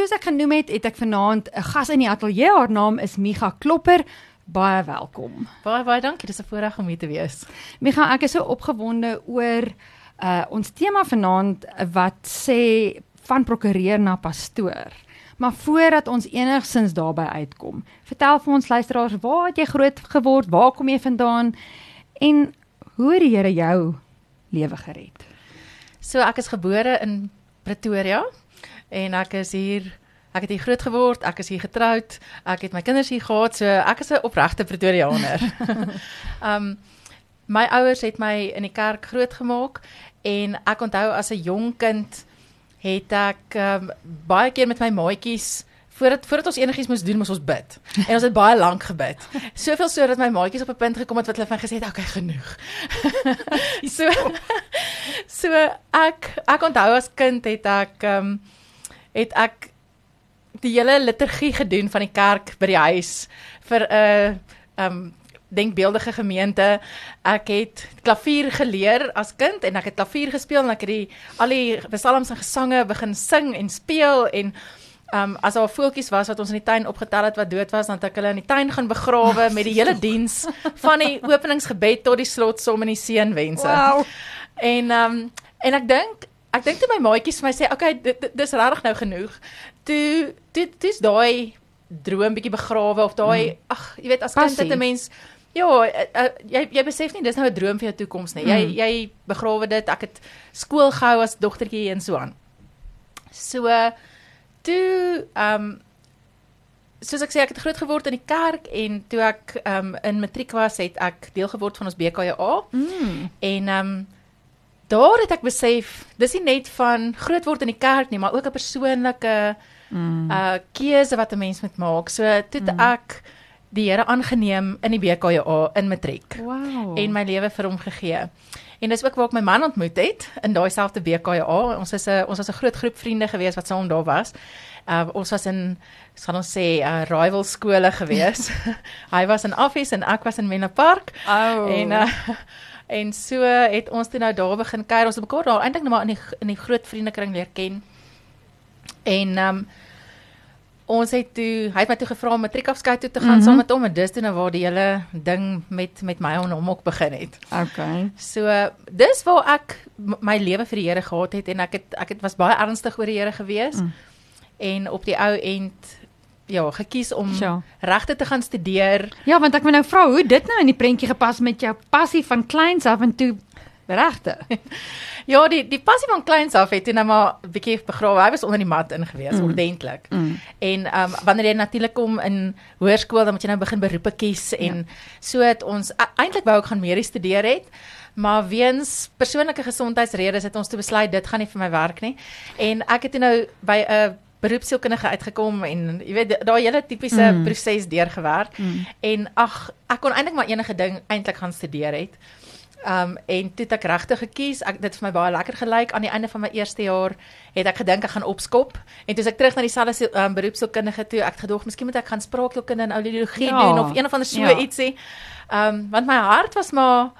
Soos ek genoem het, het ek vanaand 'n gas in die ateljee. Haar naam is Miga Klopper. Baie welkom. Baie baie dankie. Dis 'n voorreg om hier te wees. Miga, ek is so opgewonde oor uh ons tema vanaand wat sê van prokureur na pastoor. Maar voordat ons enigsins daarby uitkom, vertel vir ons luisteraars, waar het jy groot geword? Waar kom jy vandaan? En hoe het die Here jou lewe gered? So ek is gebore in Pretoria en ek is hier ek het hier groot geword, ek is hier getroud, ek het my kinders hier gehad, so ek is 'n opregte Pretoriaaner. um my ouers het my in die kerk grootgemaak en ek onthou as 'n jong kind het ek um, baie keer met my maatjies voordat voordat ons enigiets moes doen, moes ons bid. En ons het baie lank gebid. Soveel so dat my maatjies op 'n punt gekom het wat hulle van gesê het, "Oké, okay, genoeg." so so ek ek onthou as kind het ek ehm um, het ek die hele liturgie gedoen van die kerk by die huis vir 'n uh, ehm um, denkbeeldige gemeente. Ek het klavier geleer as kind en ek het klavier gespeel en ek het die al die psalms en gesange begin sing en speel en Um as daar voeltjies was wat ons in die tuin opgetel het wat dood was, dan het ek hulle in die tuin gaan begrawe met die hele diens van die openingsgebed tot die slotsom en die seënwense. Wow. En um en ek dink ek dink toe my maatjies vir my sê, "Oké, okay, dis regtig nou genoeg." Toe dit dis daai droom bietjie begrawe of daai mm. ag, jy weet as kind het 'n mens Ja, uh, uh, jy jy besef nie dis nou 'n droom vir jou toekoms nie. Jy mm. jy begrawe dit. Ek het skool gehou as dogtertjie en so aan. So uh, toe ehm um, soos ek sê ek het groot geword in die kerk en toe ek ehm um, in matriek was het ek deel geword van ons BKJA. Mm. En ehm um, daar het ek besef dis nie net van groot word in die kerk nie, maar ook 'n persoonlike mm. uh keuse wat 'n mens moet maak. So toe mm. ek die Here aangeneem in die BKJA in matriek. Wow. En my lewe vir hom gegee. En dis ook waar ek my man ontmoet het in daai selfde BKA. Ons is 'n ons was 'n groot groep vriende gewees wat saam daar was. Uh ons was in sal ons sê 'n uh, rival skole gewees. Hy was in Office en ek was in Menlo Park. Oh. En uh en so het ons toe nou daar begin kuier. Ons het mekaar daar eintlik net maar in die in die groot vriendekring leer ken. En um ons het toe hy het my toe gevra om matriekafskeid toe te gaan mm -hmm. saam met hom en dis toe nou waar die hele ding met met my en hom ook begin het. Okay. So dis waar ek my lewe vir die Here gehad het en ek het ek het was baie ernstig oor die Here gewees. Mm. En op die ou end ja, gekies om ja. regte te gaan studeer. Ja, want ek wil nou vra hoe dit nou in die prentjie gepas met jou passie van kleins af en toe regte. Ja, die die passie van kleins af het net maar 'n bietjie begrawe. Hy was onder die mat ingewees mm. ordentlik. Mm. En ehm um, wanneer jy natuurlik kom in hoërskool dan moet jy nou begin beroepe kies en ja. so het ons eintlik wou ek gaan medies studeer het. Maar weens persoonlike gesondheidsredes het ons toe besluit dit gaan nie vir my werk nie. En ek het nou by 'n beroepsielkundige uitgekom en jy weet daai hele tipiese mm. proses deurgewerk. Mm. En ag, ek kon eintlik maar enige ding eintlik gaan studeer het. Um en toe het ek regtig gekies. Ek dit vir my baie lekker gelyk aan die einde van my eerste jaar het ek gedink ek gaan opskop en toe ek terug na dieselfde um, beroepsielkundige toe, ek het gedog miskien moet ek gaan spraakheelkunde en audiologie ja, doen of een of ander so ja. ietsie. Um want my hart was maar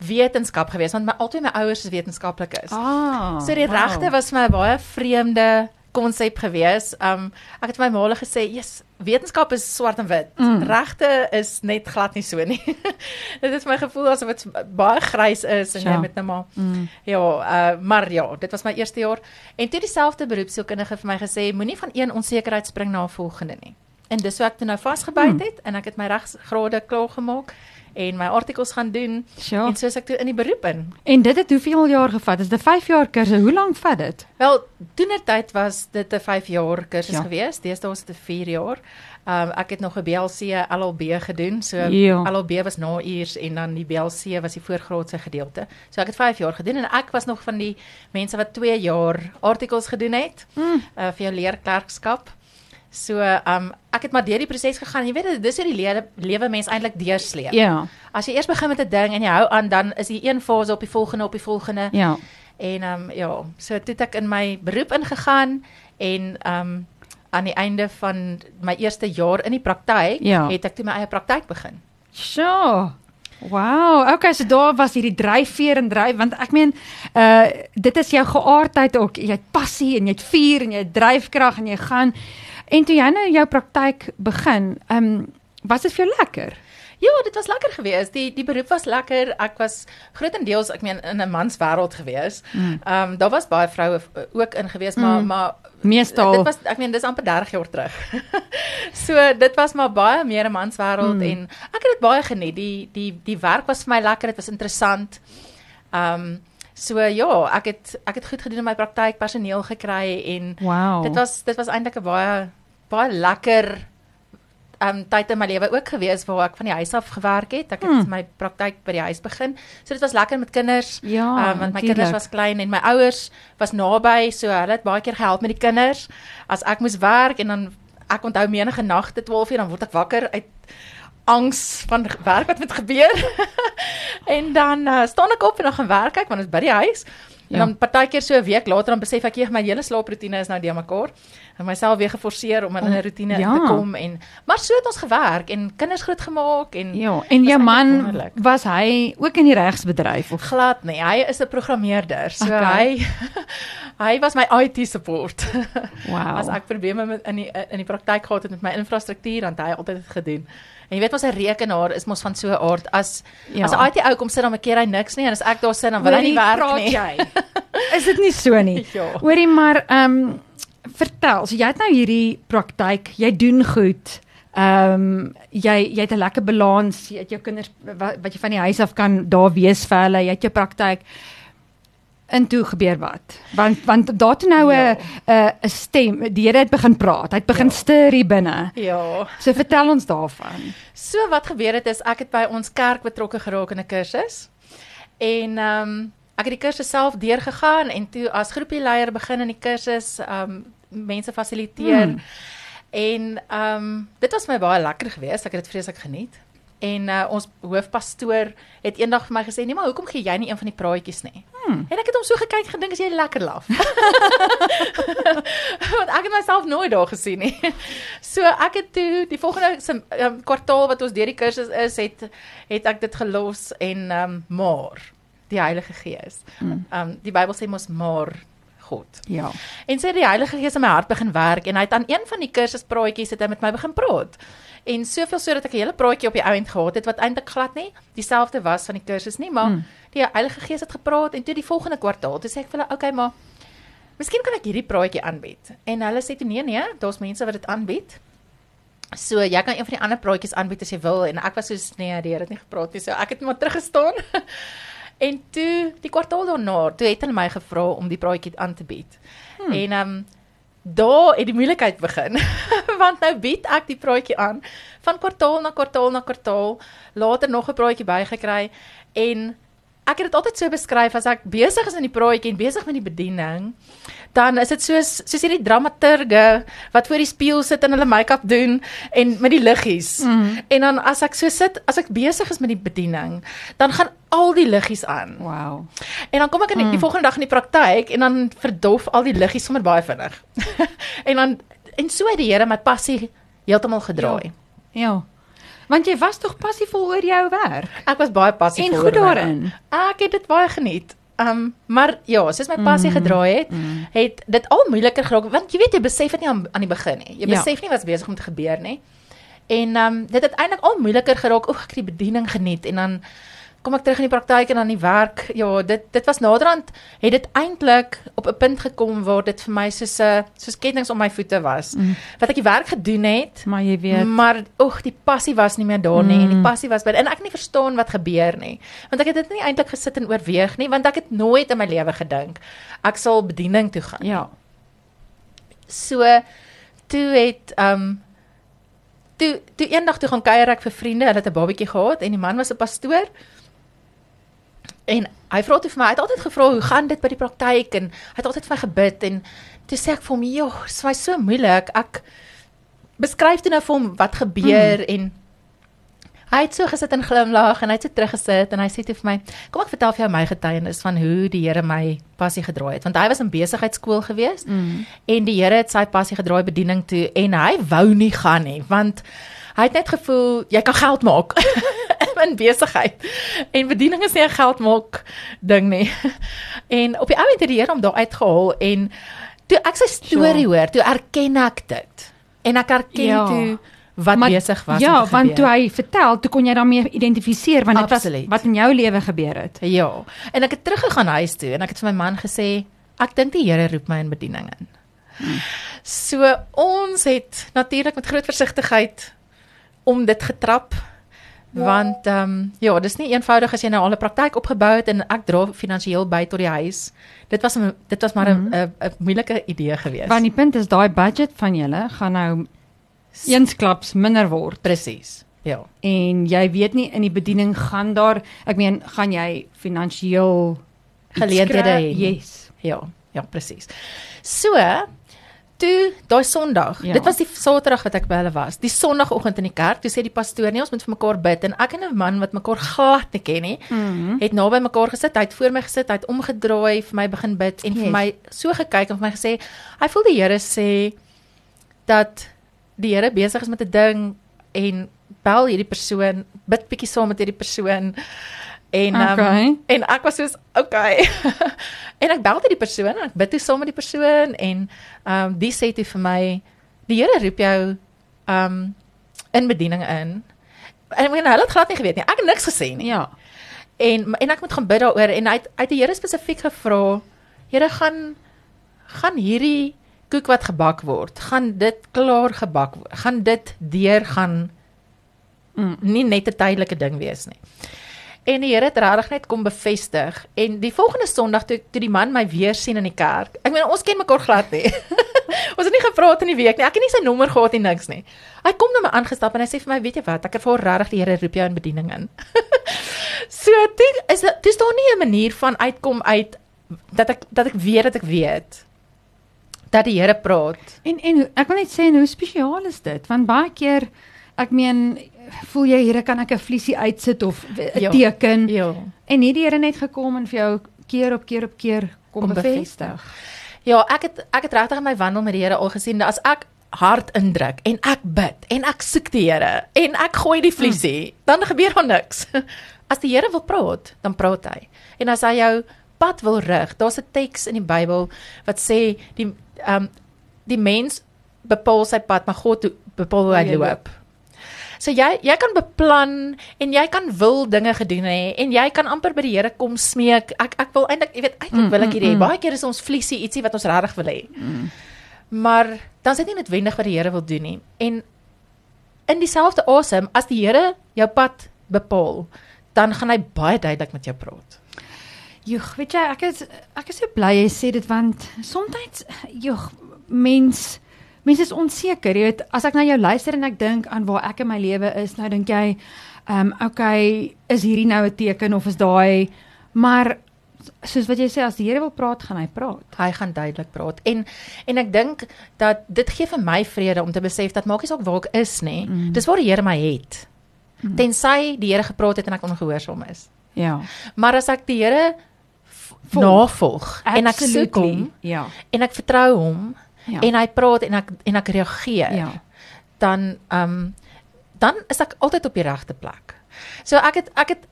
wetenskap geweest want my altyd my ouers is wetenskaplikes. Ah, so die wow. regte was my baie vreemde konsep gewees. Um ek het my maale gesê, "Jesus, wetenskap is swart en wit. Mm. Regte is net glad nie so nie." dit is my gevoel asof dit baie grys is en ja. jy met nou maar mm. ja, uh maar ja, dit was my eerste jaar en toe dieselfde beroepsielkundige vir my gesê, "Moenie van een onsekerheid spring na 'n volgende nie." En dis hoe ek toe nou vasgebyt mm. het mm. en ek het my regsgrade klaar gemaak en my artikels gaan doen sure. en soos ek toe in die beroep in. En dit het hoeveel jaar gevat? Is dit 'n 5 jaar kursus? Hoe lank vat dit? Wel, toenertyd was dit 'n 5 jaar kursus ja. gewees. Deesdae is dit 'n 4 jaar. Um ek het nog 'n BLC LLB gedoen. So ja. LLB was na uurs en dan die BLC was die voorgraadse gedeelte. So ek het 5 jaar gedoen en ek was nog van die mense wat 2 jaar artikels gedoen het mm. uh, vir jou leerklerkskap. So, um ek het maar deur die proses gegaan. Jy weet dis hoe die lewe lewe mens eintlik deursleep. Ja. As jy eers begin met 'n ding en jy hou aan, dan is die een fase op die volgende op die volgende. Ja. En um ja, so toe ek in my beroep ingegaan en um aan die einde van my eerste jaar in die praktyk, ja. het ek toe my eie praktyk begin. Sjoe. Wow, okay, so daar was hierdie dryfveer en dryf want ek meen uh dit is jou geaardheid ook. Jy het passie en jy het vuur en jy het dryfkrag en jy gaan en toe jy nou jou praktyk begin, ehm um, was dit vir jou lekker? Ja, dit was lekker geweest. Die die beroep was lekker. Ek was grootendeels, ek meen in 'n mans wêreld geweest. Ehm um, daar was baie vroue ook in geweest, maar mm. maar meestal dit was ek meen dis amper 30 jaar terug. so dit was maar baie meer 'n mans wêreld mm. en ek het dit baie geniet. Die die die werk was vir my lekker. Dit was interessant. Ehm um, So ja, ek het ek het goed gedoen in my praktyk, personeel gekry en wow. dit was dit was eintlik 'n baie baie lekker um tyd in my lewe ook gewees waar ek van die huis af gewerk het. Ek het hmm. my praktyk by die huis begin. So dit was lekker met kinders. Ja, um, want my kinders was klein en my ouers was naby, so hulle het baie keer gehelp met die kinders. As ek moes werk en dan ek onthou menige nagte 12 uur dan word ek wakker uit angs van werk wat met gebeur. en dan uh, staan ek op en dan gaan werk ek want is by die huis. En ja. dan partykeer so 'n week later dan besef ek jy my hele slaaproetine is nou die mekaar. En myself weer geforseer om in 'n roetine ja. te kom en maar so het ons gewerk en kinders groot gemaak en Ja, en jou man wonderlik. was hy ook in die regsbedryf of glad nie. Hy is 'n programmeerder. So okay. hy hy was my IT support. Wow. As ek probleme met in die in die praktyk gehad het met my infrastruktuur, dan het hy altyd dit gedoen. En jy weet mos 'n rekenaar is mos van so 'n aard as ja. as 'n IT ou kom sit dan 'n keer hy niks nie en as ek daar sit dan wil hy nie werk nie. Jy. is dit nie so nie? Ja. Hoorie maar ehm um, vertel, so jy het nou hierdie praktyk, jy doen goed. Ehm um, jy jy het 'n lekker balans, jy het jou kinders wat, wat jy van die huis af kan daar wees vir hulle, jy het jou praktyk en toe gebeur wat? Want want daar toe nou 'n ja. 'n 'n stem, die Here het begin praat. Hy het begin ja. stuur hier binne. Ja. So vertel ons daarvan. So wat gebeur het is ek het by ons kerk betrokke geraak in 'n kursus. En ehm um, ek het die kursus self deurgegaan en toe as groepieleier begin in die kursus ehm um, mense fasiliteer. Hmm. En ehm um, dit was my baie lekker geweest. Ek het dit vreeslik geniet. En uh, ons hoofpastoor het eendag vir my gesê, "Nee, maar hoekom gee jy nie een van die praatjies nie?" Hmm. En ek het hom so gekyk gedink as jy lekker laf. Want ek het myself nooit daar gesien nie. So ek het toe die volgende um, kwartaal wat ons deur die kursus is, het het ek dit gelos en ehm um, maar die Heilige Gees. Hmm. Ehm um, die Bybel sê mos maar God. Ja. En sê die Heilige Gees in my hart begin werk en hy het aan een van die kursuspraatjies het hy met my begin praat. En soveel sodat ek 'n hele praatjie op die ouend gehad het wat eintlik glad nie dieselfde was van die kursus nie, maar mm. die Heilige Gees het gepraat en toe die volgende kwartaal, toe sê ek vir hulle, "Oké, okay, maar miskien kan ek hierdie praatjie aanbied." En hulle sê toe, "Nee, nee, daar's mense wat dit aanbied." So, jy kan een van die ander praatjies aanbied as jy wil en ek was so nee, die Here het nie gepraat nie, so ek het maar teruggestaan. En toe die kwartaal daarna, toe het hulle my gevra om die praatjie aan te bied. Hmm. En ehm um, daar het die moeilikheid begin. Want nou bied ek die praatjie aan van kwartaal na kwartaal na kwartaal, later nog 'n praatjie bygekry en ek het dit altyd so beskryf as ek besig is in die praatjie en besig met die bediening, dan is dit soos soos hierdie dramaturge wat voor die spieël sit en hulle make-up doen en met die liggies. Mm. En dan as ek so sit, as ek besig is met die bediening, dan gaan al die liggies aan. Wow. En dan kom ek in die, mm. die volgende dag in die praktyk en dan verdof al die liggies sommer baie vinnig. en dan en so het die Here my passie heeltemal gedraai. Ja. ja. Want jy was tog passievol oor jou werk. Ek was baie passievol. En goed daarin. Ek het dit baie geniet. Um maar ja, soos my passie mm, gedraai het, mm. het dit al moeiliker geraak want jy weet jy besef dit nie aan, aan die begin nie. Jy ja. besef ja. nie wat's besig om te gebeur nie. En um dit het eintlik al moeiliker geraak. O, ek het die bediening geniet en dan kom ek terug in die praktyk en dan die werk. Ja, dit dit was naderhand het dit eintlik op 'n punt gekom waar dit vir my soos 'n soos kettinge om my voete was. Mm. Wat ek die werk gedoen het, maar jy weet, maar oeg, die passie was nie meer daar nie mm. en die passie was by en ek het nie verstaan wat gebeur nie. Want ek het dit nie eintlik gesit en oorweeg nie, want ek het nooit in my lewe gedink ek sal bediening toe gaan. Ja. So toe het um toe toe eendag toe gaan kuier ek vir vriende, hulle het 'n babatjie gehad en die man was 'n pastoor. En hy vra toe vir my, hy het altyd gevra hoe gaan dit by die praktyk en hy het altyd vir my gebid en toe sê ek vir hom, "Joh, dit was so moeilik. Ek beskryf dit nou vir hom wat gebeur mm. en hy het so gesit en glimlag en hy het so teruggesit en hy sê toe vir my, "Kom ek vertel vir jou my getuienis van hoe die Here my passie gedraai het." Want hy was in besigheidskool gewees mm. en die Here het sy passie gedraai bediening toe en hy wou nie gaan nie, want hy het net gevoel jy kan geld maak in besigheid. En bediening is nie 'n geldmaak ding nie. En op die ou het die Here hom daar uitgehaal en toe ek sy storie Sure. hoor, toe erken ek dit. En ek erken Ja. toe wat besig was Ja, om te want toe gebeur. hy vertel, toe kon jy daarmee identifiseer want dit was wat in jou lewe gebeur het. Ja. En ek het teruggegaan huis toe en ek het vir my man gesê, ek dink die Here roep my in bediening in. So ons het natuurlik met groot versigtigheid om dit getrap. Want ehm um, ja, dis nie eenvoudig as jy nou al 'n praktyk opgebou het en ek dra finansiëel by tot die huis. Dit was dit was maar 'n Mhm. 'n 'n moeilike idee geweest. Want die punt is daai budget van julle gaan nou eensklaps minder word presies. Ja. en jy weet nie in die bediening gaan daar, ek meen, gaan jy finansiëel Geleenthede hê. Yes. Ja, ja presies. So, toe daai Sondag, Ja. dit was die Saterdag wat ek by hulle was. Die Sondagoggend in die kerk, toe sê die pastoor nee, ons moet vir mekaar bid en ek en 'n man wat mekaar glad nie ken nie, Mhm. het naby mekaar gesit, hy het voor my gesit, hy het omgedraai vir my begin bid en Yes. vir my so gekyk en vir my gesê, hy voel die Here sê dat die Here besig is met 'n ding en bel hierdie persoon, bid bietjie saam met hierdie persoon. En ehm, Okay. En ek was soos, okay. en ek bel die persoon en ek bid toe saam met die persoon en ehm um, die sê toe vir my die Here roep jou ehm um, in bediening in. En ek meen hulle het glad nie geweet nie. Ek het niks gesê nie. Ja. En en ek moet gaan bid daaroor en hy het uit die Here spesifiek gevra, Here gaan gaan hierdie koek wat gebak word, gaan dit klaar gebak word. Gaan dit deur gaan Mm. nie net 'n tydelike ding wees nie. En die Here het regtig net kom bevestig en die volgende Sondag toe toe die man my weer sien in die kerk. Ek meen ons ken mekaar glad nie. ons het nie gepraat in die week nie. Ek het nie sy nommer gehad nie niks nie. Hy kom na my aangestap en hy sê vir my, "Weet jy wat? Ek ervaar regtig die Here roep jou in bediening in." so toe is dit dis daar nie 'n manier van uitkom uit dat ek dat ek weet dat ek weet dat die Here praat. En en ek wil net sê en hoe spesiaal is dit? Want baie keer ek meen voel jy hier kan ek 'n vliesie uitsit of 'n Ja. teken Ja. en hierdie Here net gekom en vir jou keer op keer op keer kom, Kom bevestig. Ja, ek het ek het regtig in my wandel met die Here al gesien dat as ek hard indruk en ek bid en ek soek die Here en ek gooi die vliesie, mm. dan gebeur daar niks. As die Here wil praat, dan praat hy. En as hy jou pad wil rig, daar's 'n teks in die Bybel wat sê die ehm um, die mens bepaal sy pad, maar God bepaal hoe hy loop. So jy jy kan beplan en jy kan wil dinge gedoen hê en jy kan amper by die Here kom smeek. Ek ek wil eintlik, jy weet, eintlik Mm, wil ek mm, hierdie hê. mm. Baie keer is ons vliesie ietsie wat ons regtig wil hê. Maar dan is dit nie noodwendig wat die Here wil doen nie. En in dieselfde asem as die Here jou pad bepaal, dan gaan hy baie duidelik met jou praat. Joeg, weet jy, ek is ek is so bly jy sê dit want soms joeg mens mense is onseker, jy weet, as ek na jou luister en ek dink aan waar ek in my lewe is, nou dink jy, ehm um, okay, is hierdie nou 'n teken of is daai maar soos wat jy sê as die Here wil praat, gaan hy praat. Hy gaan duidelik praat. En en ek dink dat dit gee vir my vrede om te besef dat maak nie saak waar ek is nie. Mm. Dis waar die Here my het. Mm. Tensy die Here gepraat het en ek ongehoorsaam is. Ja. Maar as ek die Here navolg en ek soek Absolutely. hom Ja. en ek vertrou hom Ja. en hy praat en ek en ek reageer, ja. dan ehm um, dan is ek altyd op die regte plek. So ek het ek het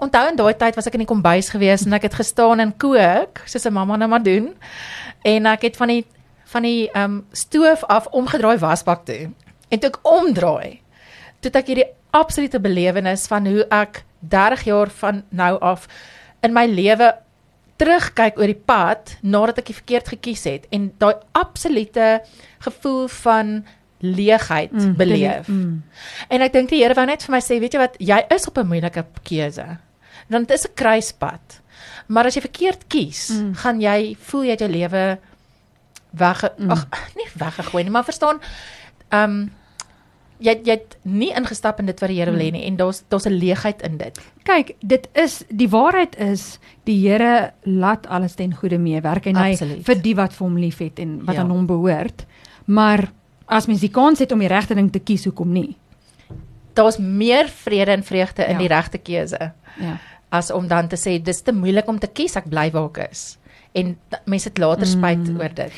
onthou in daai tyd was ek in die kombuis gewees en ek het gestaan en kook soos 'n mamma nou maar doen. En ek het van die van die ehm um, stoof af omgedraai wasbak toe. En toe ek omdraai, toe ek hierdie absolute belewenis van hoe ek 30 jaar van nou af in my lewe terugkyk oor die pad nadat ek die verkeerd gekies het en daai absolute gevoel van leegheid mm, beleef. Mm. En ek dink die Here wou net vir my sê, weet jy wat, jy is op 'n moeilike keuse. Want dit is 'n kruispad. Maar as jy verkeerd kies, Mm. mm. gaan jy voel jy het jou lewe weg Mm. ag nie weggegooi nie, maar verstaan ehm um, jy jy het nie ingestap in dit wat die Here wil hê nie en daar's daar's 'n leegheid in dit. Kyk, dit is die waarheid is die Here laat alles ten goeie meewerk en hy Absoluut. vir die wat vir hom liefhet en wat Ja. aan hom behoort. Maar as mens die kans het om die regte ding te kies, hoekom nie? Daar's meer vrede en vreugde in Ja. die regte keuse Ja. as om dan te sê dis te moeilik om te kies, ek bly waar ek is. En mense het later spyt Mm. oor dit.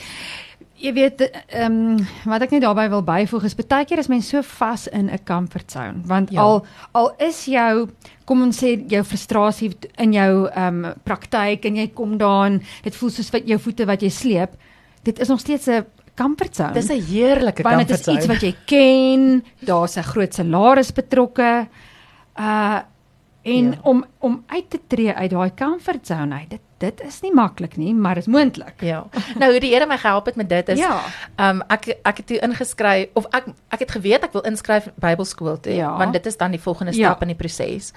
Jy weet ehm um, wat ek net daarbey wil byvoeg is baie keer is mense so vas in 'n comfort zone want ja. al al is jou kom ons sê jou frustrasie in jou ehm um, praktyk en jy kom daarin dit voel soos wat jou voete wat jy sleep dit is nog steeds 'n comfort zone. Dis 'n heerlike comfort zone. Want dit is iets wat jy ken, daar's 'n groot salaris betrokke. Uh en ja. om om uit te tree uit daai comfort zone uit. Dit dit is nie maklik nie, maar is moontlik. Ja. Nou hoe die Here my gehelp het met dit is ja. um ek ek het toe ingeskryf of ek ek het geweet ek wil inskryf Bybelskool toe ja. want dit is dan die volgende stap ja. in die proses.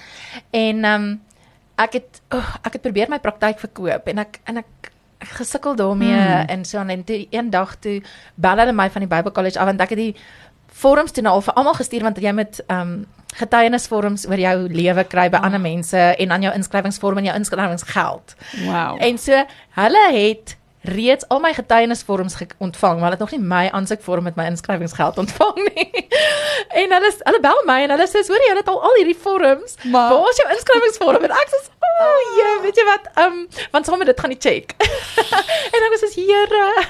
En um ek het oh, ek het probeer my praktyk verkoop en ek en ek gesukkel daarmee hmm. en so en toe eendag toe bel hulle my van die Bible College af want ek het die forums toe nou al vir almal gestuur want jy met ehm um, getuienisvorms oor jou lewe kry by oh. ander mense en aan jou inskrywingsvorm en jou inskrywingsgeld. Wow. En so hulle het reeds al my getuienisvorms ontvang, maar hulle het nog nie my aansoekvorm met my inskrywingsgeld ontvang nie. en hulle hulle bel my en hulle sê, "Hoor jy, hulle het al al hierdie vorms. Maar waar is jou inskrywingsvorm?" En ek sê, "O, oh, ja, weet jy wat? Ehm, um, want sommer dit gaan nie check." en dan sê "Here."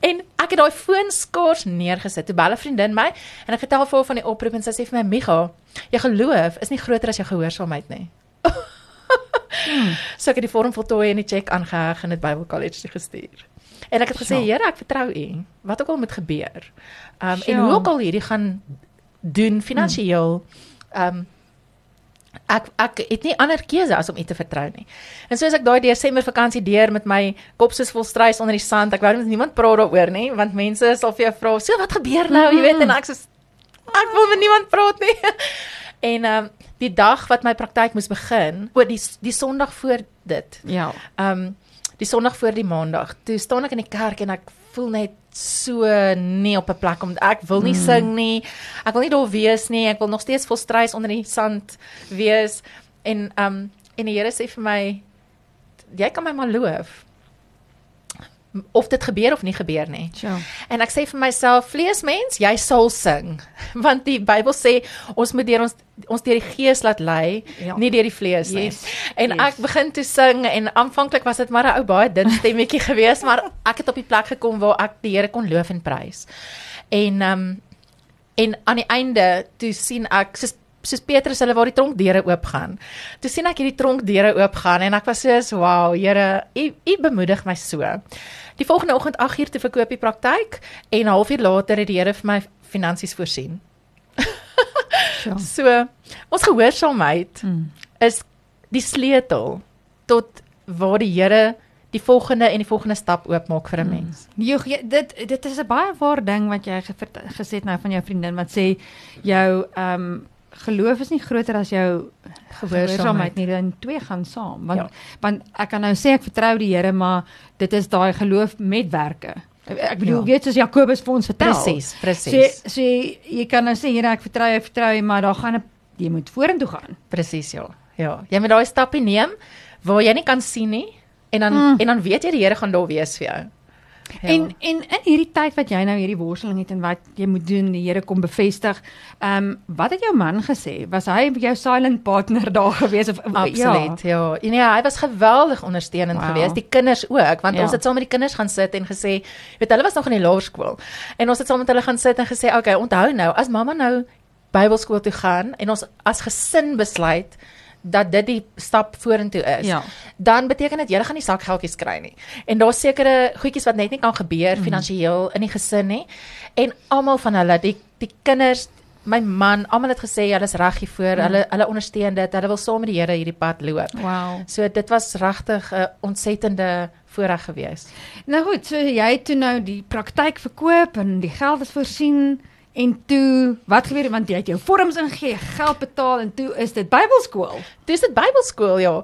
En ek het daai foon skaars neergesit. Toe bel 'n vriendin my en ek vertel vir haar van die oproep en sy sê vir my, "Miga, jy geloof is nie groter as jou gehoorsaamheid nie." Hmm. So ek het die vorm voltooi en die cheque aangeheg en dit Bible College toe gestuur. En ek het gesê, Here, ek vertrou U. Wat ook al moet gebeur. Um en hoe ook al hierdie gaan doen finansiëel. Um ek ek het nie ander keuse as om U te vertrou nie. En soos ek daai Desember vakansie deur met my kop soos vol struis onder die sand, ek wou met niemand praat daaroor nie, want mense sal vir jou vra, "So wat gebeur nou?" Jy weet en ek sê ek wil met niemand praat nie. En ehm um, die dag wat my praktyk moes begin, o die die Sondag voor dit. Ja. Ehm um, die Sondag voor die Maandag. Toe staan ek in die kerk en ek voel net so nie op 'n plek om ek wil nie mm. sing nie. Ek wil nie daar wees nie. Ek wil nog steeds vol struis onder die sand wees. En ehm um, en die Here sê vir my jy kan my maar loof of dit gebeur of nie gebeur nie. Ja. En ek sê vir myself, vleesmens, jy sal sing, want die Bybel sê ons moet deur ons ons deur die gees laat lei, ja. nie deur die vlees nie. Yes. En yes. ek begin toe sing en aanvanklik was dit maar 'n ou baie dun stemmetjie geweest, maar ek het op die plek gekom waar ek die Here kon loof en prys. En ehm um, en aan die einde toe sien ek soos soos Petrus hulle waar die tronkdeure oop gaan. Toe sien ek hierdie tronkdeure oop gaan en ek was so, "Wow, Here, u u bemoedig my so." Die volgende oggend 8uur te verkoop die praktyk en 'n halfuur later het die Here vir my finansies voorsien. ja. So, ons gehoorsaamheid hmm. is die sleutel tot waar die Here die volgende en die volgende stap oopmaak vir 'n hmm. mens. Jo, dit dit is 'n baie waar ding wat jy gesê het nou van jou vriendin wat sê jou ehm um, geloof is nie groter as jou gehoorsaamheid nie, dan twee gaan saam. Want ja. want ek kan nou sê ek vertrou die Here, maar dit is daai geloof met werke. Ek bedoel ja. weet soos Jakobus vir ons vertel. Presies, presies. So, so jy kan nou sê Here, ek vertrou jy, vertrou jy, maar daar gaan 'n jy moet vorentoe gaan. Presies, ja. Ja, jy moet daai stappe neem waar jy nie kan sien nie en dan mm. en dan weet jy die Here gaan daar wees vir jou. Ja. En en in hierdie tyd wat jy nou hierdie worsteling het en wat jy moet doen, die Here kom bevestig. Ehm um, wat het jou man gesê? Was hy jou silent partner daar gewees of Absoluut. Ja. ja. En ja, hy was geweldig ondersteunend wow. geweest. Die kinders ook, want ja. ons het saam met die kinders gaan sit en gesê, weet hulle was nog in die laerskool. En ons het saam met hulle gaan sit en gesê, "Oké, okay, onthou nou, as mamma nou Bybelskool toe gaan en ons as gesin besluit dat dit die stap vorentoe is, ja. dan beteken dit jy gaan nie sakgeldjies kry nie. En daar's sekere goedjies wat net nie kan gebeur mm. finansiëel in die gesin nie. En almal van hulle, die die kinders, my man, almal het gesê hulle is reg hiervoor. Mm. Hulle hulle ondersteun dit. Hulle wil saam met die Here hierdie pad loop. Wow. So dit was regtig 'n uh, ontsettende voorreg geweest. Nou goed, so jy het toe nou die praktyk verkoop en die geld is voorsien. En toe, wat gebeur want jy het jou vorms ingegee, geld betaal en toe is dit Bybelskool. Dis dit Bybelskool ja.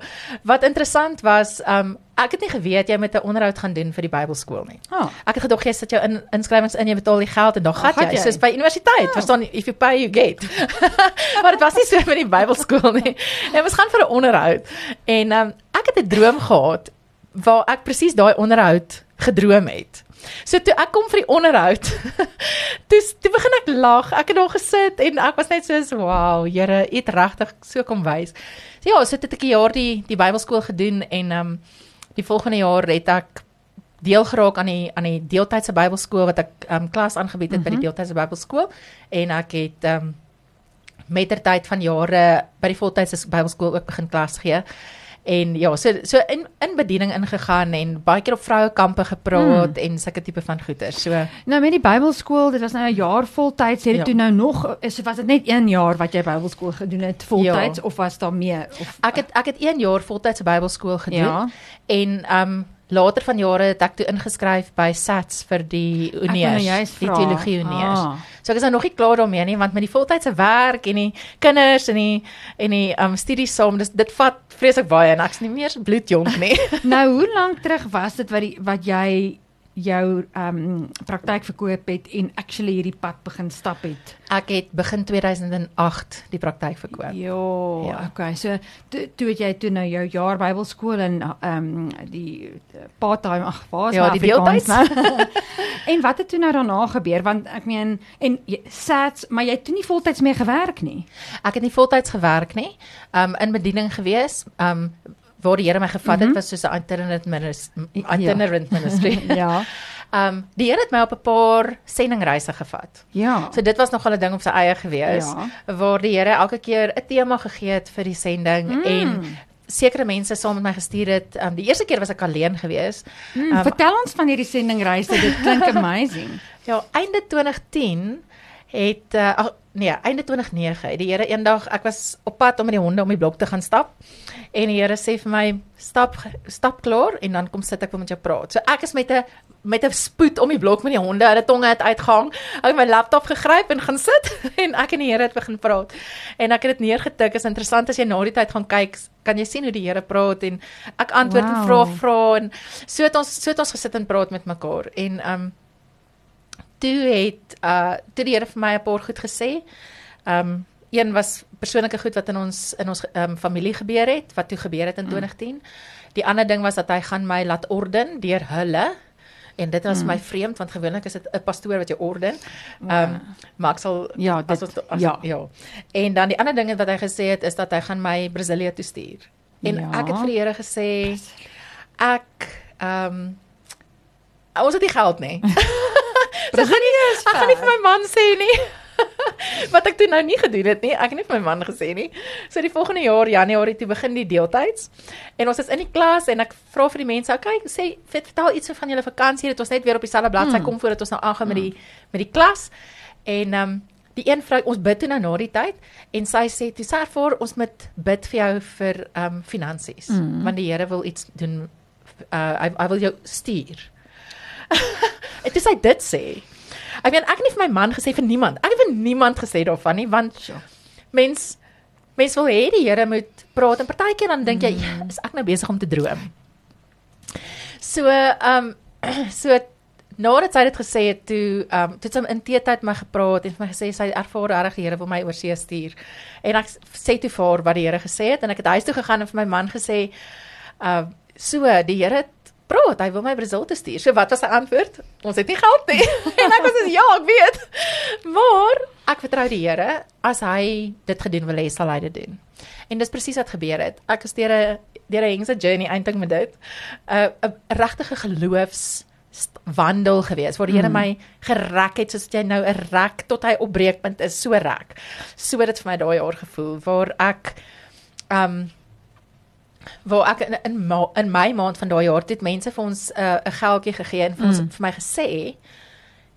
Wat interessant was, um ek het nie geweet jy moet 'n onderhoud gaan doen vir die Bybelskool nie. Oh. Ek het gedog jy sit jou in inskrywings in, jy betaal die geld en dan oh, gaan jy. jy. Soos by universiteit, oh. verstaan if you pay you get. maar dit was nie so met die Bybelskool nie. Dit was gaan vir 'n onderhoud. En um ek het 'n droom gehad waar ek presies daai onderhoud gedroom het. So toe ek kom vir die onderhoud. toe toe begin ek lag. Ek het daar gesit en ek was net so wow, Here, U het regtig so kom wys. So ja, so het ek 'n jaar die die Bybelskool gedoen en ehm um, die volgende jaar het ek deel geraak aan die aan die deeltydse Bybelskool wat ek um klas aangebied het mm -hmm. by die deeltydse Bybelskool en ek het um mettertyd van jare by die voltydse Bybelskool ook begin klas gee. En ja, so so in in bediening ingegaan en baie keer op vrouekampe gepraat mm. en sulke tipe van goeder. So nou met die Bybelskool, dit was nou 'n jaar voltyds, het dit ja. toe nou nog is was dit net 1 jaar wat jy Bybelskool gedoen het voltyds ja. of was daar meer of Ek het ek het 1 jaar voltydse Bybelskool gedoen ja. en um later van jare het ek toe ingeskryf by SATS vir die Uniers, die teologie Uniers. Ah. So ek is nou nog nie klaar daarmee nie want met die voltydse werk en die kinders en die en die um studies saam, dis dit vat vreeslik baie en ek's nie meer bloedjonk nie. nou, hoe lank terug was dit wat die wat jy jou ehm um, praktyk verkoop het en actually hierdie pad begin stap het. Ek het begin 2008 die praktyk verkoop. Jo, ja, okay. So toe toe het jy toe nou jou jaar Bybelskool en ehm um, die part-time ag, waar is ja, die deeltyds? en wat het toe nou daarna gebeur want ek meen en sats, maar jy het toe nie voltyds meer gewerk nie. Ek het nie voltyds gewerk nie. Ehm um, in bediening gewees. Ehm um, waar die Here my gevat het mm -hmm. was soos 'n itinerant ministry itinerant ja. ministry. ja. Ehm um, die Here het my op 'n paar sendingreise gevat. Ja. So dit was nogal 'n ding op sy eie gewees ja. waar die Here elke keer 'n tema gegee het vir die sending mm. en sekere mense saam met my gestuur het. Ehm um, die eerste keer was ek alleen gewees. Mm, um, vertel ons van hierdie sendingreise. Dit klink amazing. ja, einde 2010 het uh, nee, einde 2009 het die Here eendag ek was op pad om met die honde om die blok te gaan stap en die Here sê vir my stap stap klaar en dan kom sit ek wil met jou praat. So ek is met 'n met 'n spoed om die blok met die honde, hulle tonge het uitgehang. Ek het my laptop gegryp en gaan sit en ek en die Here het begin praat. En ek het dit neergetik. Is interessant as jy na die tyd gaan kyk, kan jy sien hoe die Here praat en ek antwoord wow. en vra vra en so het ons so het ons gesit en praat met mekaar en um toe het uh toe die Here vir my 'n paar goed gesê. Um een was persoonlike goed wat in ons in ons um, familie gebeur het, wat toe gebeur het in 2010. Mm. Die ander ding was dat hy gaan my laat orden deur hulle en dit was mm. my vreemd want gewoonlik is dit 'n pastoor wat jou orden. Ehm um, maar ek sal ja, dit, as, as, ja, ja. En dan die ander ding wat hy gesê het is dat hy gaan my Brasilia toe stuur. En ja. ek het vir die Here gesê ek ehm um, ons het nie geld nie. Brasilia is. Ek gaan nie vir my man sê nie. wat ek toe nou nie gedoen het nie. Ek het nie vir my man gesê nie. So die volgende jaar Januarie toe begin die deeltyds. En ons is in die klas en ek vra vir die mense, "Oké, okay, sê vertel iets van julle vakansie dat ons net weer op dieselfde bladsy hmm. kom voordat ons nou aangaan hmm. met die met die klas." En ehm um, die een vrou, ons bid toe nou na die tyd en sy sê, "Toe sê vir ons moet bid vir jou vir ehm um, finansies, hmm. want die Here wil iets doen uh hy hy wil jou stuur." Is hy dit sê. Ek weet ek het nie vir my man gesê vir niemand. Ek het vir niemand gesê daarvan nie want sure. mens mens wil hê die Here moet praat en partykeer dan dink jy mm. is ek nou besig om te droom. So ehm um, so nadat sy dit gesê het toe ehm um, toe sy in teetyd my gepraat en vir my gesê sy ervaar reg die Here wil my oorsee stuur. En ek sê toe vir haar wat die Here gesê het en ek het huis toe gegaan en vir my man gesê uh, so die Here het praat, hy wil my Brazil toe stuur. So wat was sy antwoord? Ons het nie geld nie. en ek was so ja, ek weet. Maar ek vertrou die Here as hy dit gedoen wil hê, sal hy dit doen. En dis presies wat gebeur het. Ek het deur 'n deur 'n hengse journey eintlik met dit. 'n 'n regtige geloofs wandel gewees waar die Here mm. my gerek het soos jy nou 'n rek tot hy opbreekpunt is so rek. So dit vir my daai jaar gevoel waar ek um waar ek in in, ma, in my maand van daai jaar het mense vir ons 'n uh, geldjie gegee en vir ons mm. vir my gesê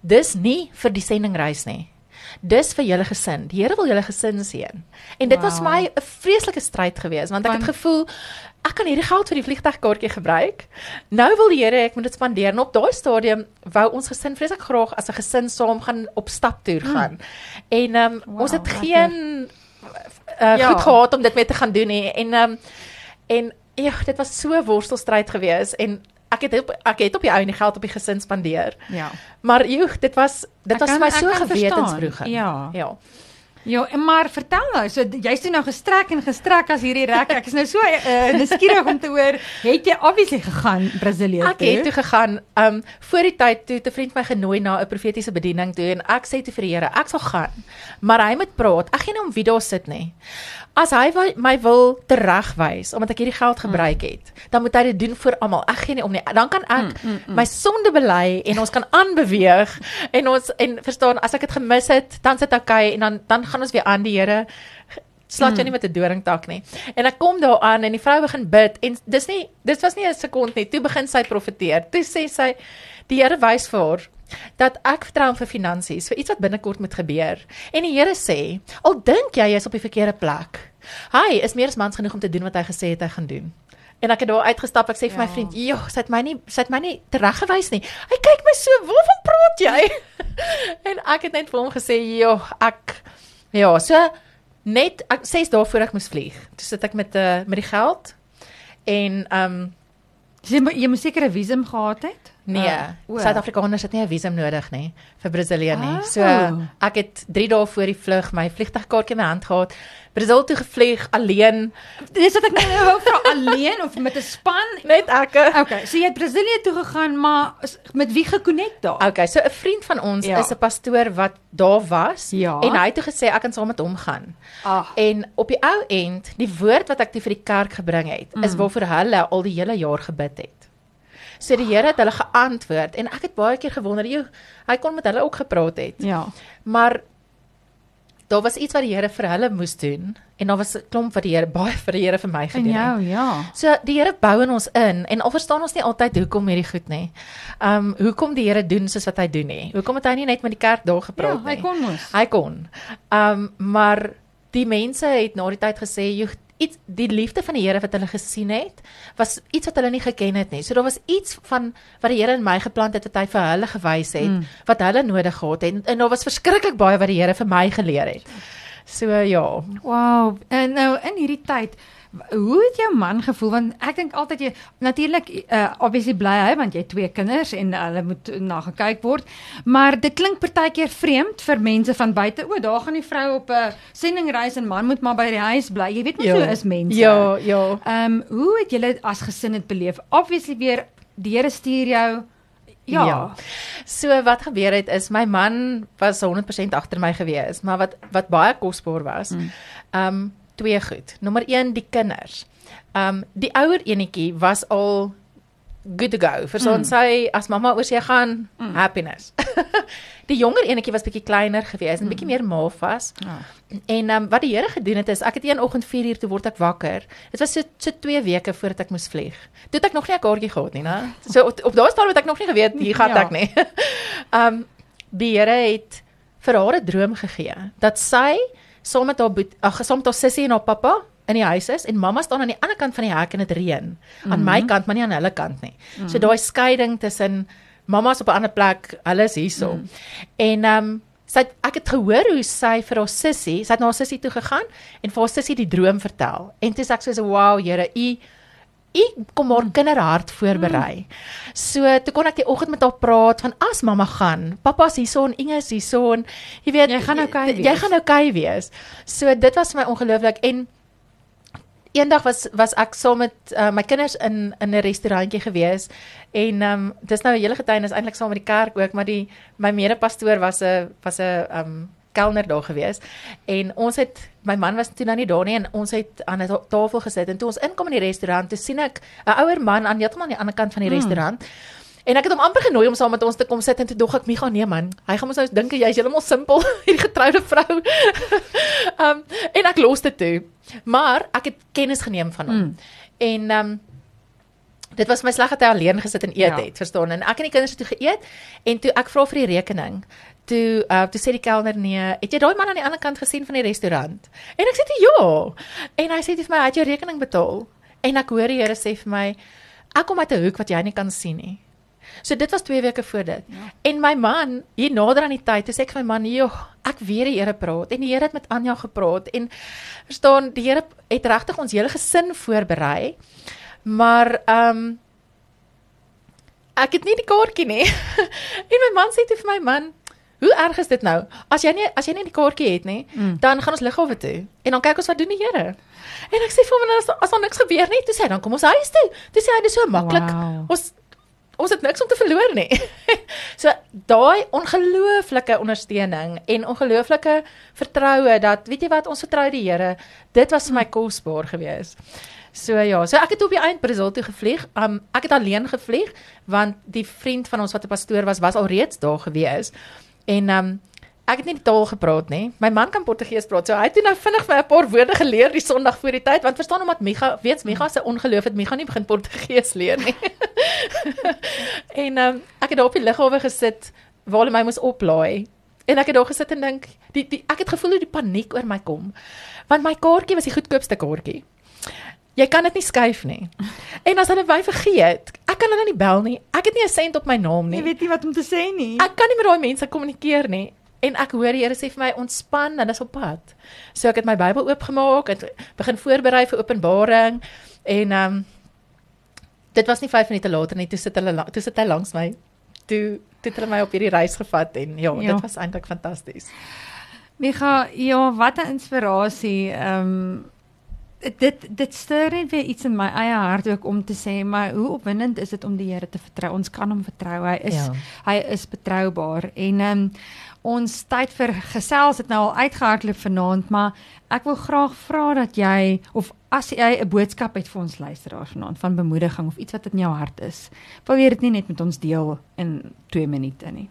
dis nie vir die sendingreis nie. Dis vir julle gesin. Die Here wil julle gesin seën. En dit wow. was my 'n vreeslike stryd geweest want ek want, het gevoel ek kan hierdie geld vir die vliegtuigkaartjie gebruik. Nou wil die Here ek moet dit spandeer en op daai stadium wou ons gesin vreeslik graag as 'n gesin saam gaan op staptoer mm. gaan. Mm. En um, wow, ons het geen uh, ja. goed gehad om dit mee te gaan doen nie en um, En ja, dit was so worstelstryd geweest en ek het op, ek het op die ou en die geld op die gesin spandeer. Ja. Maar joh, dit was dit ek was kan, vir my so gewetensbroeg. Ja. Ja. Ja, maar vertel nou, so jy's toe nou gestrek en gestrek as hierdie rek. Ek is nou so uh, nuuskierig om te hoor, het jy obviously gegaan Brasilië toe? Ek het toe gegaan, um voor die tyd toe 'n vriend my genooi na 'n profetiese bediening toe en ek sê toe vir die Here, ek sal gaan. Maar hy moet praat. Ek gaan nie om wie daar sit nie. As hy wy- my wil teregwys omdat ek hierdie geld gebruik het, dan moet hy dit doen vir almal. Ek gee nie om nie. Dan kan ek my sonde bely en ons kan aanbeweeg en ons en verstaan as ek dit gemis het, dan sit ek okay en dan dan gaan ons weer aan die Here slaat jou nie met 'n doringtak nie. En ek kom daar aan en die vrou begin bid en dis nie dis was nie 'n sekond nie. Toe begin sy profeteer. Toe sê sy die Here wys vir haar dat ek vertrou vir finansies, vir iets wat binnekort moet gebeur. En die Here sê, al dink jy jy's op die verkeerde plek, hy is meer as mans genoeg om te doen wat hy gesê het hy gaan doen. En ek het daar uitgestap. Ek sê vir my Ja. vriend, "Joh, sy het my nie sy het my nie tereggewys nie." Hy kyk my so, "Waarvan praat jy?" en ek het net vir hom gesê, "Joh, ek ja, so net ek 6 dae voor ek moes vlieg. Toe sit ek met uh, met die geld en ehm um, Jy moet jy moet seker 'n visum gehad het? Nee, Ah, o. Suid-Afrikaners het nie 'n visum nodig nie vir Brasilië nie. Oh. So ek het 3 dae voor die vlug my vliegtuigkaartjie in my hand gehad. Brazil toe gevlieg alleen, Dis wat ek nou wou vra alleen of met 'n span? net ek. Okay, so jy het Brasilië toe gegaan, maar met wie gekonnekt daar? Okay, so 'n vriend van ons Ja. is 'n pastoor wat daar was Ja. en hy het toe gesê ek kan saam met hom gaan. Ag, En op die ou end, die woord wat ek toe vir die kerk gebring het, Mm. is waarvoor hulle al die hele jaar gebid het. So die Here het hulle geantwoord en ek het baie keer gewonder, joh, hy kon met hulle ook gepraat het. ja. Maar daar was iets wat die Here vir hulle moes doen en daar was 'n klomp wat die Here baie vir die Here vir my En gedoen het. jou, ja. So die Here bou in ons in en al verstaan ons nie altyd hoekom hierdie goed nie. Um hoekom die Here doen soos wat hy doen nie. Hoekom het hy nie net met die kerk daar Ja, gepraat hy nie? kon mos. Hy kon. Um maar die mense het na die tyd gesê, "Joh, iets die liefde van die Here wat hulle gesien het, was iets wat hulle nie geken het nie. So daar was iets van wat die Here in my geplant het wat hy vir hulle gewys het, Mm. wat hulle nodig gehad het en, en daar was verskriklik baie wat die Here vir my geleer het. So ja. Wow. En nou in hierdie tyd Hoe het jou man gevoel want ek dink altyd jy natuurlik uh, obviously bly hy want jy het twee kinders en hulle moet na gekyk word maar dit klink partykeer vreemd vir mense van buite o daar gaan die vrou op 'n uh, sendingreis en man moet maar by die huis bly jy weet mos hoe is mense Ja, ja. Ehm um, hoe het julle as gesin dit beleef obviously weer die Here stuur jou ja, Ja. So wat gebeur het is my man was 100% agter my gewees, maar wat wat baie kosbaar was. Mm. Um twee goed. Nommer 1 die kinders. Um die ouer enetjie was al good to go. Verstaan Mm. sy as mamma oor sy gaan Mm. happiness. die jonger enetjie was bietjie kleiner gewees en bietjie meer maaf was. Ja. En um, wat die Here gedoen het is ek het een oggend 4 uur toe word ek wakker. Dit was so so 2 weke voordat ek moes vlieg. Toe het ek nog nie 'n kaartjie gehad nie, né? So op, op daai stadium het ek nog nie geweet hier gaan Ja. ek nie. um die Here het vir haar 'n droom gegee dat sy saam met haar ag saam met haar sussie en haar pappa in die huis is en mamma staan aan die ander kant van die hek en dit reën. Aan my kant, maar nie aan hulle kant nie. So daai skeiding tussen mamma's op 'n ander plek, hulle is hierso. En ehm um, sy het, ek het gehoor hoe sy vir haar sussie, sy het na haar sussie toe gegaan en vir haar sussie die droom vertel. En toe sê ek so, "Wow, Here, u u kom haar kinderhart voorberei." So toe kon ek die oggend met haar praat van as mamma gaan, pappa's hierso en Inge is hierso en jy weet Jy gaan okay Jy wees. gaan okay wees. So dit was vir my ongelooflik en Eendag was was ek saam met uh, my kinders in in 'n restaurantjie gewees en um, dis nou 'n hele getuienis eintlik saam met die kerk ook maar die my medepastoor was 'n was 'n ehm um, kelner daar gewees en ons het my man was toe nou nie daar nie en ons het aan 'n ta- tafel gesit en toe ons inkom in die restaurant toe sien ek 'n ouer man aan heeltemal aan die ander kant van die Mm. restaurant En ek het hom amper genooi om saam met ons te kom sit en toe dog ek, "Miga, nee man. Hy gaan mos nou dink jy's heeltemal simpel, hierdie getroude vrou." um en ek los dit toe. Maar ek het kennis geneem van hom. Mm. En um dit was my sleg dat hy alleen gesit en eet Ja. het, verstaan? En ek en die kinders het toe geëet en toe ek vra vir die rekening. Toe uh toe sê die kelner nee, het jy daai man aan die ander kant gesien van die restaurant? En ek sê toe ja. En hy sê toe vir my, "Hy het jou rekening betaal." En ek hoor die Here sê vir my, "Ek kom uit 'n hoek wat jy nie kan sien nie." So dit was 2 weke voor dit. Ja. En my man, hier nader aan die tyd, sê ek vir my man, "Joh, ek weet die Here praat." En die Here het met Anja gepraat en verstaan, die Here het regtig ons hele gesin voorberei. Maar ehm um, ek het nie die kaartjie nie. en my man sê toe vir my man, Hoe erg is dit nou? As jy nie as jy nie die kaartjie het nie, Mm. dan gaan ons lughawe toe en dan kyk ons wat doen die Here. En ek sê vir hom as as daar niks gebeur nie, toe sê hy dan kom ons huis toe. Toe sê hy dis so maklik. Wow. Ons ons het niks om te verloor nie. so daai ongelooflike ondersteuning en ongelooflike vertroue dat weet jy wat ons vertrou die Here. Dit was vir my kosbaar geweest. So ja, so ek het op die eind Brazil toe gevlieg. Um ek het alleen gevlieg want die vriend van ons wat 'n pastoor was, was alreeds daar gewees. En um ek het nie die taal gepraat nie. My man kan Portugees praat. So hy het nou vinnig vir 'n paar woorde geleer die Sondag voor die tyd want verstaan omdat Micha, weet Micha se ongeloof het Micha nie begin Portugees leer nie. en um ek het daar op die lughawe gesit waar hulle my moes oplaai. En ek het daar gesit en dink, die die ek het gevoel hoe die paniek oor my kom. Want my kaartjie was die goedkoopste kaartjie. Jy kan dit nie skuif nie. En as hulle my vergeet, ek kan hulle nie bel nie. Ek het nie 'n sent op my naam nie. Jy weet nie wat om te sê nie. Ek kan nie met daai mense kommunikeer nie. En ek hoor die Here sê vir my ontspan, hulle is op pad. So ek het my Bybel oopgemaak en begin voorberei vir Openbaring en ehm um, dit was nie 5 minute later nie, toe sit hulle toe sit hy langs my. Toe toe het hulle my op hierdie reis gevat en ja, Ja. dit was eintlik fantasties. Micha, ja, wat 'n inspirasie. Ehm um, dit dit stuur net weer iets in my eie hart ook om te sê, maar hoe opwindend is dit om die Here te vertrou? Ons kan hom vertrou. Hy is Ja. hy is betroubaar en ehm um, ons tyd vir gesels het nou al uitgehardloop vanaand, maar ek wil graag vra dat jy of as jy 'n boodskap het vir ons luisteraars vanaand van bemoediging of iets wat in jou hart is, wil jy dit nie net met ons deel in 2 minute nie.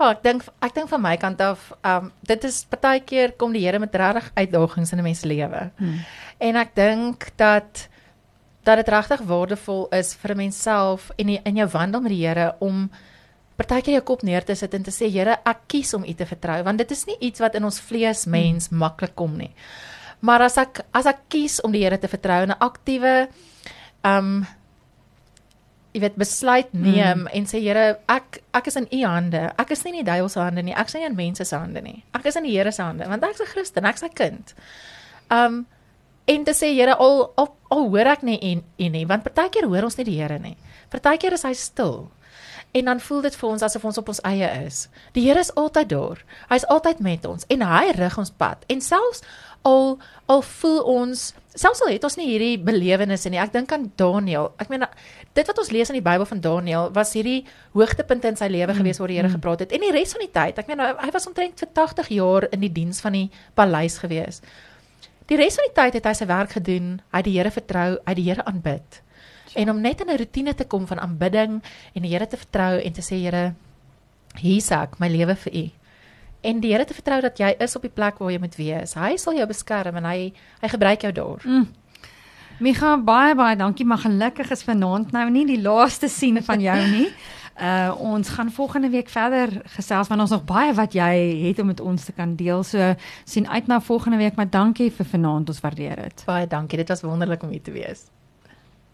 Ja, ek dink ek dink van my kant af, ehm um, dit is baie keer kom die Here met regtig uitdagings in 'n mens se lewe. Hmm. En ek dink dat dat dit regtig waardevol is vir 'n mens self en die, in jou wandel met die Here om partykeer jou kop neer te sit en te sê Here, ek kies om U te vertrou want dit is nie iets wat in ons vlees mens hmm. maklik kom nie. Maar as ek as ek kies om die Here te vertrou en 'n aktiewe ehm um, jy weet besluit neem mm. en sê Here, ek ek is in U hande. Ek is nie in die duiwel se hande nie. Ek is nie in mense se hande nie. Ek is in die Here se hande want ek's 'n Christen, ek's sy kind. Um en te sê Here al al, al hoor ek nie en en nie want partykeer hoor ons nie die Here nie. Partykeer is hy stil. En dan voel dit vir ons asof ons op ons eie is. Die Here is altyd daar. Hy's altyd met ons en hy rig ons pad. En selfs al al voel ons selfs al het ons nie hierdie belewennisse nie. Ek dink aan Daniël. Ek meen dit wat ons lees in die Bybel van Daniël was hierdie hoogtepunt in sy lewe gewees waar die Here gepraat het. En die res van die tyd, ek meen hy was omtrent vir 80 jaar in die diens van die paleis gewees. Die res van die tyd het hy sy werk gedoen, hy het die Here vertrou, hy het die Here aanbid. En om net in 'n rotine te kom van aanbidding en die Here te vertrou en te sê Here, hier's ek, my lewe vir U. En die Here te vertrou dat jy is op die plek waar jy moet wees. Hy sal jou beskerm en hy hy gebruik jou daar. Mm. Micha, baie baie dankie, maar gelukkig is vanaand nou nie die laaste sien van jou nie. Uh ons gaan volgende week verder gesels want ons nog baie wat jy het om met ons te kan deel. So sien uit na volgende week, maar dankie vir vanaand. Ons waardeer dit. Baie dankie. Dit was wonderlik om hier te wees.